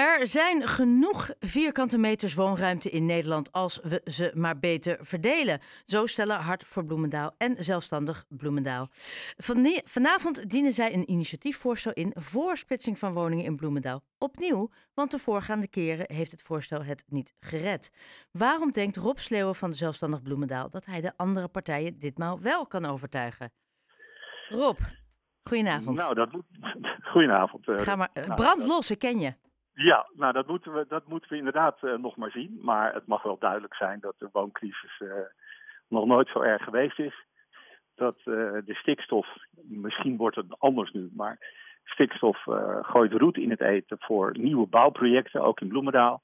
Er zijn genoeg vierkante meters woonruimte in Nederland als we ze maar beter verdelen. Zo stellen Hart voor Bloemendaal en Zelfstandig Bloemendaal. Vanavond dienen zij een initiatiefvoorstel in voor splitsing van woningen in Bloemendaal. Opnieuw, want de voorgaande keren heeft het voorstel het niet gered. Waarom denkt Rob Sleeuwen van Zelfstandig Bloemendaal dat hij de andere partijen ditmaal wel kan overtuigen? Rob, goedenavond. Nou, dat moet. Goedenavond. eh, Ga maar, eh, nou, brand los, ik ken je. Ja, nou dat moeten we, dat moeten we inderdaad eh, nog maar zien. Maar het mag wel duidelijk zijn dat de wooncrisis eh, nog nooit zo erg geweest is. Dat eh, de stikstof, misschien wordt het anders nu, maar stikstof gooit roet in het eten voor nieuwe bouwprojecten, ook in Bloemendaal.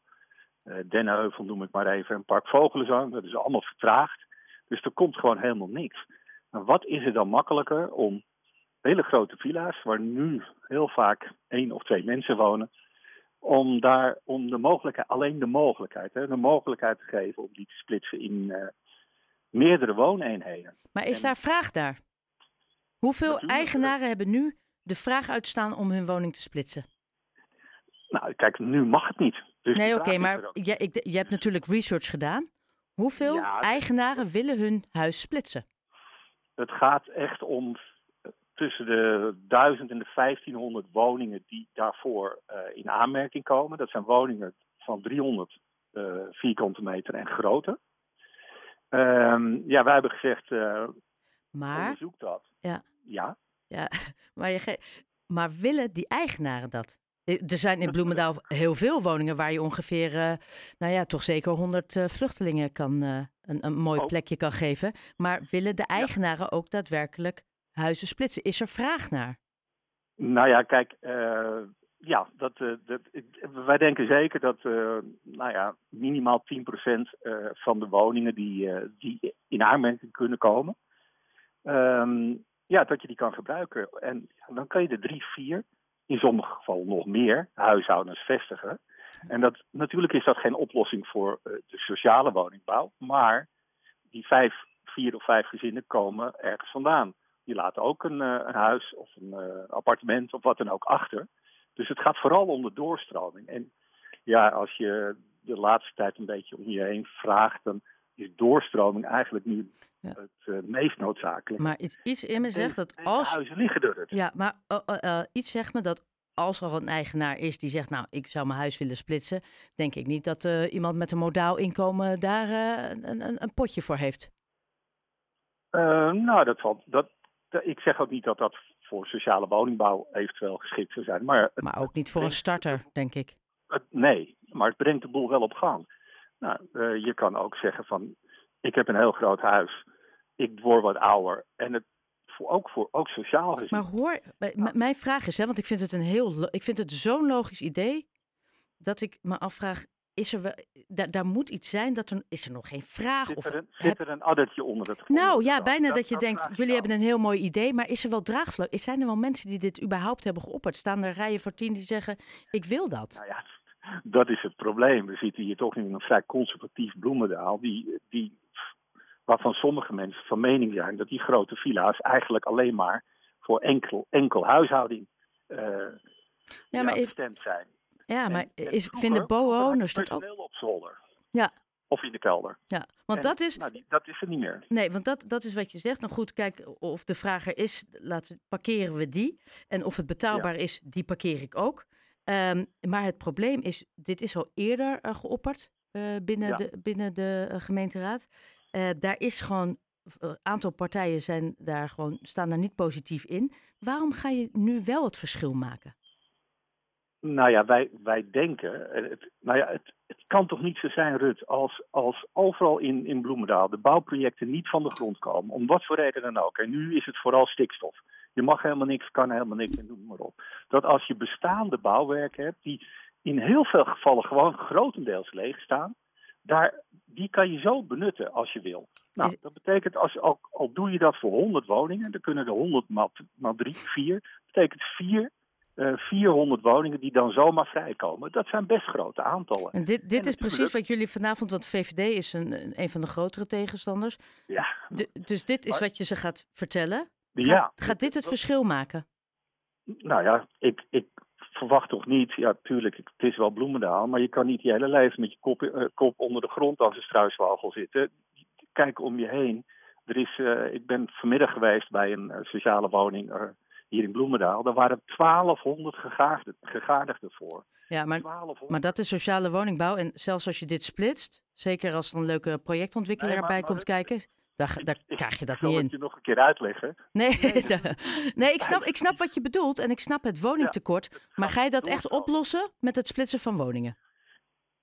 Dennenheuvel noem ik maar even, en Park Vogelenzang, dat is allemaal vertraagd. Dus er komt gewoon helemaal niks. Nou, wat is er dan makkelijker om hele grote villa's, waar nu heel vaak één of twee mensen wonen, om daar om de mogelijkheid, alleen de mogelijkheid, hè, de mogelijkheid te geven om die te splitsen in eh, meerdere wooneenheden. Maar is En- daar vraag naar? Hoeveel eigenaren hebben nu de vraag uitstaan om hun woning te splitsen? Nou, kijk, nu mag het niet. Dus nee, oké, maar je, ik, je hebt natuurlijk research gedaan. Hoeveel Ja, eigenaren willen hun huis splitsen? Het gaat echt om tussen de 1000 en de 1500 woningen die daarvoor eh, in aanmerking komen. Dat zijn woningen van 300 eh, vierkante meter en groter. Ehm, ja, wij hebben gezegd, eh Maar, onderzoek dat. Ja. Ja, ja, maar, je maar willen die eigenaren dat? Er zijn in Bloemendaal heel veel woningen waar je ongeveer, nou ja, toch zeker 100 eh, vluchtelingen kan, een, een mooi Oh. plekje kan geven. Maar willen de eigenaren ook daadwerkelijk huizen splitsen? Is er vraag naar? Nou ja, kijk, eh, ja, dat, eh, dat, wij denken zeker dat eh, nou ja, minimaal 10% eh, van de woningen die, die in aanmerking kunnen komen, ehm, ja, dat je die kan gebruiken. En dan kan je er drie, vier, in sommige gevallen nog meer, huishoudens vestigen. En dat, natuurlijk is dat geen oplossing voor de sociale woningbouw, maar die vijf, vier of vijf gezinnen komen ergens vandaan. Die laten ook een, eh, een huis of een eh, appartement of wat dan ook achter. Dus het gaat vooral om de doorstroming. En ja, als je de laatste tijd een beetje om je heen vraagt, dan is doorstroming eigenlijk nu Ja. het eh, meest noodzakelijk. Maar iets, iets in me zegt dat als huizen liggen er. dus. Ja, maar eh, eh, eh, iets zegt me dat als er een eigenaar is die zegt, nou, ik zou mijn huis willen splitsen, denk ik niet dat iemand met een modaal inkomen daar een, een, een potje voor heeft. Nou, dat valt. Dat- ik zeg ook niet dat dat voor sociale woningbouw eventueel geschikt zou zijn. Maar, het, Maar ook niet voor een starter, denk ik. het- nee, maar het brengt de boel wel op gang. Nou, eh, je kan ook zeggen van, ik heb een heel groot huis, ik word wat ouder en het voor, ook voor ook sociaal gezien. Maar hoor, m- mijn vraag is, hè, want ik vind het een heel, ik vind het zo'n logisch idee, dat ik me afvraag, is er, wel- daar, daar moet iets zijn, dat er, is er nog geen vraag? Zit Of, er een, zit er een addertje onder het grond? nou ja, bijna dat, je denkt, jullie hebben een heel mooi idee, maar is er wel draagvlak? Zijn er wel mensen die dit überhaupt hebben geopperd? Staan er rijen voor tien die zeggen, ik wil dat? Nou ja, dat is het probleem. We zitten hier toch in een vrij conservatief bloemendaal, die, die, waarvan sommige mensen van mening zijn dat die grote villa's eigenlijk alleen maar voor enkel, enkel huishouding eh Ja, maar, is, bestemd zijn. Ja, maar En- en is, vroeger- vinden dat ook? op zolder. Ja. Of in de kelder. Ja, want En, dat is, Nou, die, dat is er niet meer. nee, want dat, dat is wat je zegt. Nou goed, kijk, of de vraag er is, laten we, parkeren we die. En of het betaalbaar is, die parkeer ik ook. Ehm, maar het probleem is, dit is al eerder eh, geopperd eh, binnen, Ja. de, binnen de eh, gemeenteraad. Daar is gewoon, een aantal partijen zijn daar gewoon, staan daar niet positief in. Waarom ga je nu wel het verschil maken? Nou ja, wij, wij denken. eh, Het, nou ja, het, het kan toch niet zo zijn, Rut, als, als overal in, in Bloemendaal de bouwprojecten niet van de grond komen. Om wat voor reden dan ook. En nu is het vooral stikstof. Je mag helemaal niks, kan helemaal niks en noem maar op. Dat als je bestaande bouwwerken hebt, die in heel veel gevallen gewoon grotendeels leeg staan, daar, die kan je zo benutten als je wil. Nou, dat betekent, als, al, al doe je dat voor 100 woningen, dan kunnen er 100 maal, maal 3, 4, betekent 4 eh 400 woningen die dan zomaar vrijkomen. Dat zijn best grote aantallen. En dit, dit En is precies wat jullie vanavond, want VVD is een, een- van de grotere tegenstanders. Ja, Du- dus dit is wat je ze gaat vertellen. Gaat, ja. gaat dit het verschil maken? Nou ja, ik, ik verwacht toch niet, ja tuurlijk, het is wel Bloemendaal, maar je kan niet je hele leven met je kop, eh, kop onder de grond als een struiswagel zitten. Kijk om je heen. Er is, uh, ik ben vanmiddag geweest bij een uh, sociale woning hier in Bloemendaal. Daar waren 1200 gegadigden, voor. Ja, maar, maar dat is sociale woningbouw. En zelfs als je dit splitst, zeker als er een leuke projectontwikkelaar nee, bij komt kijken, daar, daar ik, krijg je dat niet in. Ik je nog een keer uitleggen. Nee, nee, nee ik, snap, ik snap wat je bedoelt en ik snap het woningtekort. Ja, maar ga je dat echt oplossen met het splitsen van woningen?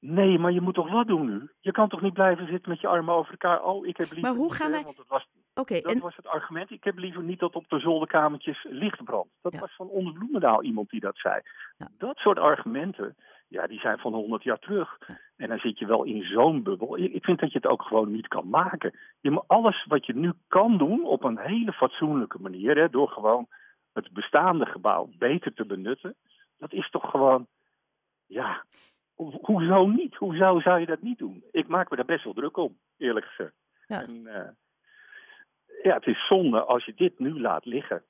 Nee, maar je moet toch wat doen nu? Je kan toch niet blijven zitten met je armen over elkaar? Oh, ik heb liever... Maar hoe gaan wij... Want het was, okay, dat en... was het argument. Ik heb liever niet dat op de zolderkamertjes licht brandt. Dat ja. was van onder Bloemendaal iemand die dat zei. Ja. Dat soort argumenten, ja, die zijn van 100 jaar terug. En dan zit je wel in zo'n bubbel. Ik vind dat je het ook gewoon niet kan maken. Je moet alles wat je nu kan doen op een hele fatsoenlijke manier, hè, door gewoon het bestaande gebouw beter te benutten, dat is toch gewoon, ja, hoezo niet? Hoezo zou je dat niet doen? Ik maak me daar best wel druk om, eerlijk gezegd. Ja. En, uh, ja, het is zonde als je dit nu laat liggen.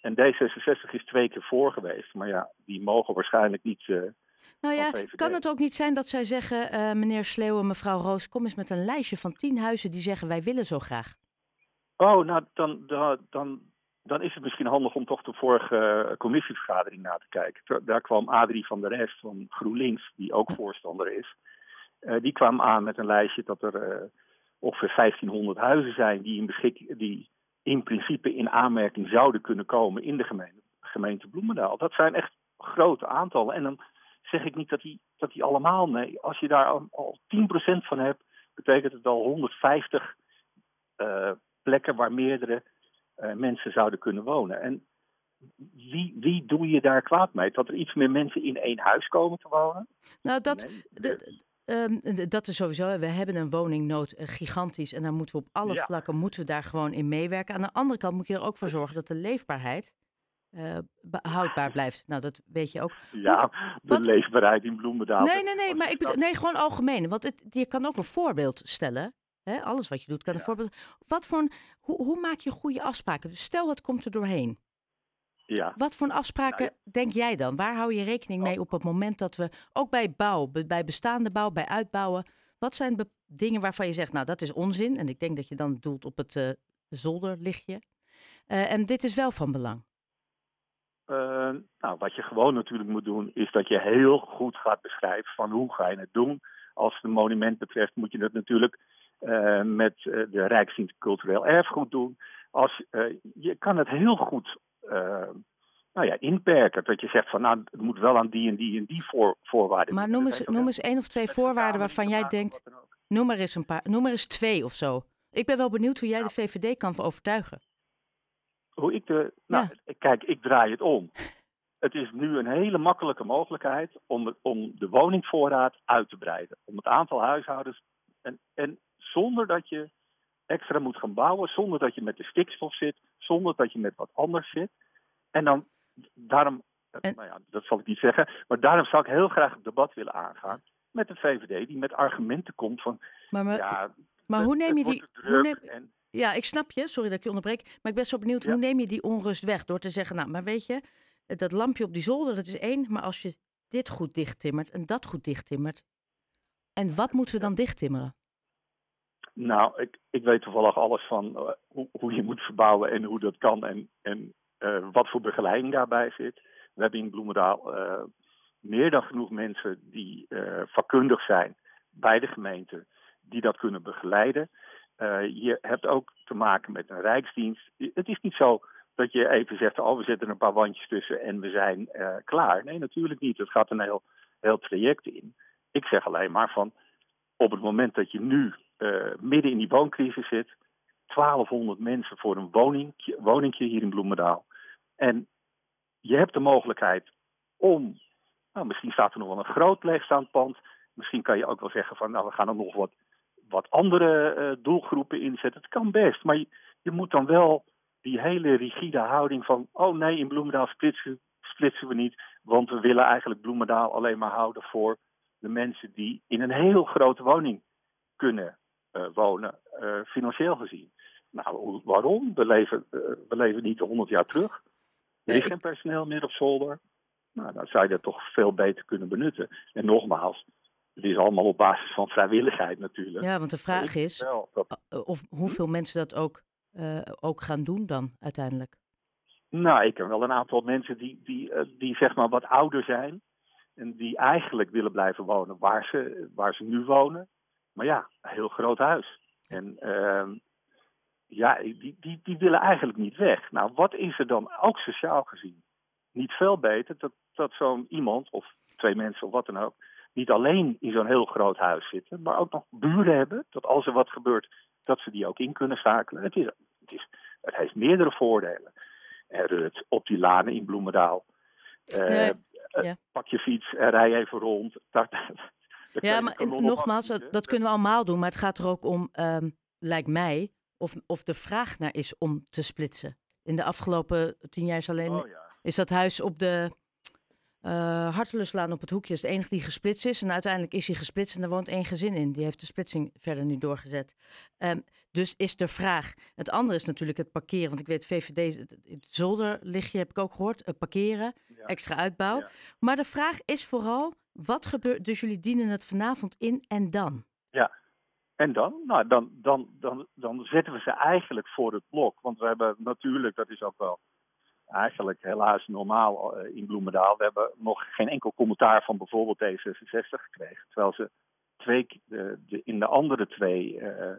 En D66 is twee keer voor geweest, maar ja, die mogen waarschijnlijk niet. Uh, nou ja, kan het ook niet zijn dat zij zeggen, uh, meneer Sleeuwen, mevrouw Roos, kom eens met een lijstje van tien huizen die zeggen wij willen zo graag? Oh, nou dan, dan, dan, dan is het misschien handig om toch de vorige commissievergadering na te kijken. Daar kwam Adrie van der Rest van GroenLinks, die ook voorstander is. Uh, die kwam aan met een lijstje dat er uh, ongeveer 1500 huizen zijn die in, beschik die in principe in aanmerking zouden kunnen komen in de gemeente, gemeente Bloemendaal. Dat zijn echt grote aantallen. En dan zeg ik niet dat die, dat die allemaal, nee. Als je daar al, al 10% van hebt, betekent het al 150 uh, plekken waar meerdere mensen zouden kunnen wonen. En wie, wie doe je daar kwaad mee? Dat er iets meer mensen in één huis komen te wonen? Nou, dat, nee. de, um, dat is sowieso. We hebben een woningnood uh, gigantisch. En daar moeten we op alle ja. vlakken moeten we daar gewoon in meewerken. Aan de andere kant moet je er ook voor zorgen dat de leefbaarheid uh, houdbaar blijft. Nou, dat weet je ook. Ja, de wat... leefbaarheid in Bloemendaal. Nee, nee, nee, maar ik nee, gewoon algemeen. Want het, je kan ook een voorbeeld stellen. Hè? Alles wat je doet kan een ja. voorbeeld. Wat voor een, hoe, hoe maak je goede afspraken? Dus stel, het komt er doorheen. Ja. Wat voor afspraken nou, ja. denk jij dan? Waar hou je rekening mee op het moment dat we, ook bij bouw, bij bestaande bouw, bij uitbouwen, wat zijn dingen waarvan je zegt, nou dat is onzin. En ik denk dat je dan doelt op het uh, zolderlichtje. Uh, en dit is wel van belang. Uh, nou, wat je gewoon natuurlijk moet doen, is dat je heel goed gaat beschrijven van hoe ga je het doen. Als het een monument betreft, moet je dat natuurlijk uh, met uh, de Rijksdienst Cultureel Erfgoed doen. Als, je kan het heel goed nou ja, inperken. Dat je zegt van nou, het moet wel aan die en die en die voor, voorwaarden. Maar noem eens, noem eens één of twee voorwaarden waarvan jij denkt. Noem maar eens een paar, noem maar eens twee of zo. Ik ben wel benieuwd hoe jij de VVD kan overtuigen hoe ik de. Nou, ja. kijk, ik draai het om. Het is nu een hele makkelijke mogelijkheid om, om de woningvoorraad uit te breiden. Om het aantal huishoudens. En, en zonder dat je extra moet gaan bouwen, zonder dat je met de stikstof zit, zonder dat je met wat anders zit. En dan, daarom, en... nou ja, dat zal ik niet zeggen, maar daarom zou ik heel graag het debat willen aangaan met de VVD, die met argumenten komt van. Maar, maar, ja, maar het, hoe neem je die. Hoe neem, en, ja, ik snap je. Sorry dat ik je onderbreek. Maar ik ben zo benieuwd, ja. hoe neem je die onrust weg? Door te zeggen, nou, maar weet je, dat lampje op die zolder, dat is één. Maar als je dit goed dichttimmert en dat goed dichttimmert. En wat moeten we dan dichttimmeren? Nou, ik, ik weet toevallig alles van uh, hoe, hoe, je moet verbouwen en hoe dat kan. En, en uh, wat voor begeleiding daarbij zit. We hebben in Bloemendaal uh, meer dan genoeg mensen die vakkundig zijn bij de gemeente. Die dat kunnen begeleiden. Je hebt ook te maken met een rijksdienst. Het is niet zo dat je even zegt, oh we zetten een paar wandjes tussen en we zijn klaar. Nee, natuurlijk niet. Het gaat een heel, heel traject in. Ik zeg alleen maar van, op het moment dat je nu uh, midden in die wooncrisis zit, 1200 mensen voor een woningje, woningje hier in Bloemendaal. En je hebt de mogelijkheid om, nou, misschien staat er nog wel een groot leegstaand pand. Misschien kan je ook wel zeggen van, nou we gaan er nog wat wat andere uh, doelgroepen inzetten. Het kan best, maar je, je, moet dan wel die hele rigide houding van... oh nee, in Bloemendaal splitsen, splitsen we niet... want we willen eigenlijk Bloemendaal alleen maar houden voor de mensen... die in een heel grote woning kunnen uh, wonen, uh, financieel gezien. Nou, waarom? We leven, we leven niet 100 jaar terug. Er is geen personeel meer op zolder. Nou, dan zou je dat toch veel beter kunnen benutten. En nogmaals, het is allemaal op basis van vrijwilligheid natuurlijk. Ja, want de vraag is Wel, dat- uh, of hoeveel mensen dat ook, uh, ook gaan doen dan uiteindelijk. Nou, ik ken wel een aantal mensen die, die, uh, die zeg maar wat ouder zijn. En die eigenlijk willen blijven wonen waar ze, waar ze nu wonen. Maar ja, een heel groot huis. En uh, ja, die, die, die willen eigenlijk niet weg. Nou, wat is er dan ook sociaal gezien? Niet veel beter dat, dat zo'n iemand, of twee mensen of wat dan ook, niet alleen in zo'n heel groot huis zitten, maar ook nog buren hebben. Dat als er wat gebeurt, dat ze die ook in kunnen schakelen. Het, is, het, is, het heeft meerdere voordelen. En Rut, op die lanen in Bloemendaal. Uh, nee, ja. Pak je fiets en rij even rond. Daar, daar ja, maar nogmaals, dat, dat, kunnen we allemaal doen. Maar het gaat er ook om, um, lijkt mij, of, of de vraag naar is om te splitsen. In de afgelopen tien jaar is alleen oh, ja. is dat huis op de uh, Harteluslaan op het hoekje is de enige die gesplitst is. En uiteindelijk is hij gesplitst en er woont één gezin in. Die heeft de splitsing verder niet doorgezet. Um, dus is de vraag. Het andere is natuurlijk het parkeren. Want ik weet, VVD, het zolderlichtje heb ik ook gehoord. Uh, parkeren, ja. extra uitbouw. Ja. Maar de vraag is vooral, wat gebeurt... Dus jullie dienen het vanavond in en dan? Ja, en dan? Nou, dan, dan, dan, dan zetten we ze eigenlijk voor het blok. Want we hebben natuurlijk, dat is ook wel eigenlijk helaas normaal uh, in Bloemendaal. We hebben nog geen enkel commentaar van bijvoorbeeld D66 gekregen. Terwijl ze twee, de, de, in de andere twee. Uh,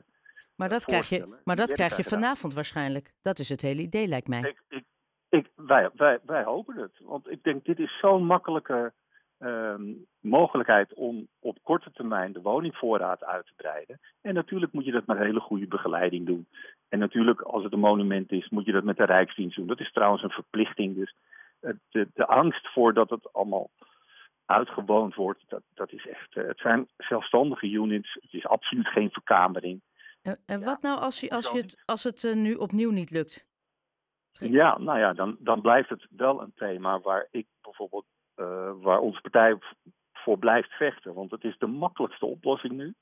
maar dat krijg je, maar dat krijg je vanavond waarschijnlijk. Dat is het hele idee, lijkt mij. Ik, ik, ik, wij, wij, wij hopen het. Want ik denk, dit is zo'n makkelijke um, mogelijkheid om op korte termijn de woningvoorraad uit te breiden. En natuurlijk moet je dat met hele goede begeleiding doen. En natuurlijk, als het een monument is, moet je dat met de Rijksdienst doen. Dat is trouwens een verplichting. Dus de, de angst voor dat het allemaal uitgewoond wordt, dat, dat is echt. Het zijn zelfstandige units. Het is absoluut geen verkamering. En, en wat nou als, je, als, je het, als het uh, nu opnieuw niet lukt? Ja, nou ja, dan, dan blijft het wel een thema waar ik bijvoorbeeld, uh, waar onze partij voor blijft vechten. Want het is de makkelijkste oplossing nu.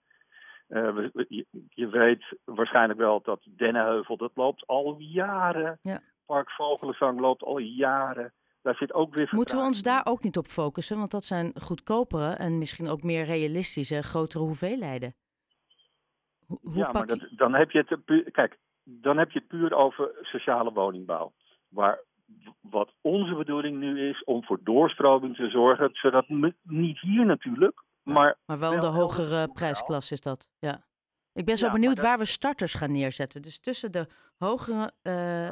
Uh, we, je, je, weet waarschijnlijk wel dat Dennenheuvel, dat loopt al jaren. Ja. Park Vogelenzang loopt al jaren. Daar zit ook weer Moeten we ons daar ook niet op focussen? Want dat zijn goedkopere en misschien ook meer realistische, grotere hoeveelheden. Hoe, hoe ja, maar dat, dan heb je het puur, kijk, dan heb je het puur over sociale woningbouw. Waar wat onze bedoeling nu is om voor doorstroming te zorgen, zodat niet hier natuurlijk, maar, maar wel de hogere prijsklasse is dat, ja. Ik ben zo Ja, benieuwd dat- waar we starters gaan neerzetten. Dus tussen de hogere, eh,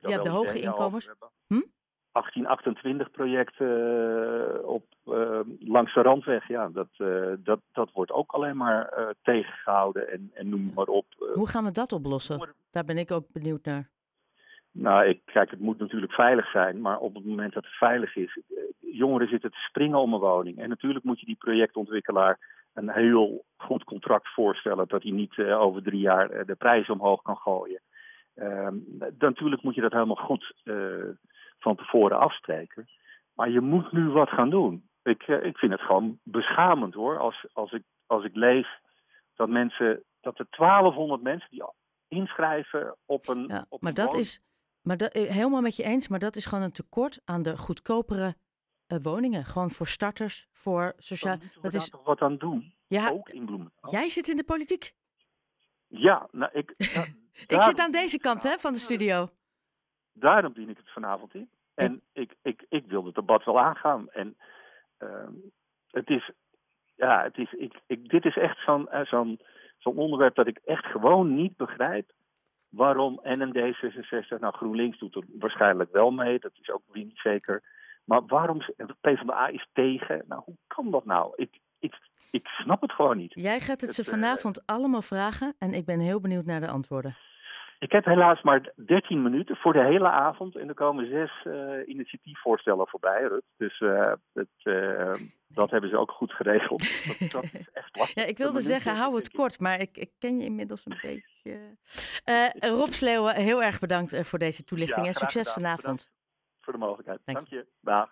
ja, de hoge inkomens. Hm? 1828 project eh, op, eh, langs de randweg, ja, dat, eh, dat, dat wordt ook alleen maar eh, tegengehouden en, en noem maar op. Hoe gaan we dat oplossen? Daar ben ik ook benieuwd naar. Nou, ik, kijk, het moet natuurlijk veilig zijn, maar op het moment dat het veilig is, eh, jongeren zitten te springen om een woning. En natuurlijk moet je die projectontwikkelaar een heel goed contract voorstellen, dat hij niet eh, over drie jaar eh, de prijs omhoog kan gooien. Ehm, dan- natuurlijk moet je dat helemaal goed van tevoren afspreken. Maar je moet nu wat gaan doen. Ik, ik vind het gewoon beschamend hoor, als, als, ik, als ik lees dat mensen, dat er 1200 mensen die inschrijven op een. Ja, op maar een dat woning- is, maar dat, eh, helemaal met je eens, maar dat is gewoon een tekort aan de goedkopere eh, woningen. Gewoon voor starters, voor sociaal. moeten we Dat is, toch wat aan doen. ja, Ook in Bloemendaal. jij zit in de politiek. Ja, nou, ik, da- Ik daarom zit aan deze kant hè, van de studio. Daarom dien ik het vanavond in. En ik, ik, ik wil het debat wel aangaan. En ehm, het is, ja, het is, ik, ik, dit is echt zo'n eh, zo'n zo'n onderwerp dat ik echt gewoon niet begrijp. Waarom en een D66, nou GroenLinks doet er waarschijnlijk wel mee, dat is ook weer niet zeker. Maar waarom, PvdA is tegen, nou hoe kan dat nou? Ik, ik, ik snap het gewoon niet. Jij gaat het Het, ze eh, vanavond allemaal vragen en ik ben heel benieuwd naar de antwoorden. Ik heb helaas maar 13 minuten voor de hele avond. En er komen zes eh, initiatiefvoorstellen voorbij, Rut. Dus eh, het, dat hebben ze ook goed geregeld. Dat, dat is echt lastig. Ja, ik wilde zeggen, hou het kort, maar ik, ik ken je inmiddels een beetje. Eh, Rob Sleeuwen, heel erg bedankt eh, voor deze toelichting Ja, en succes gedaan. vanavond. Bedankt voor de mogelijkheid. Dank Dank je. Dag.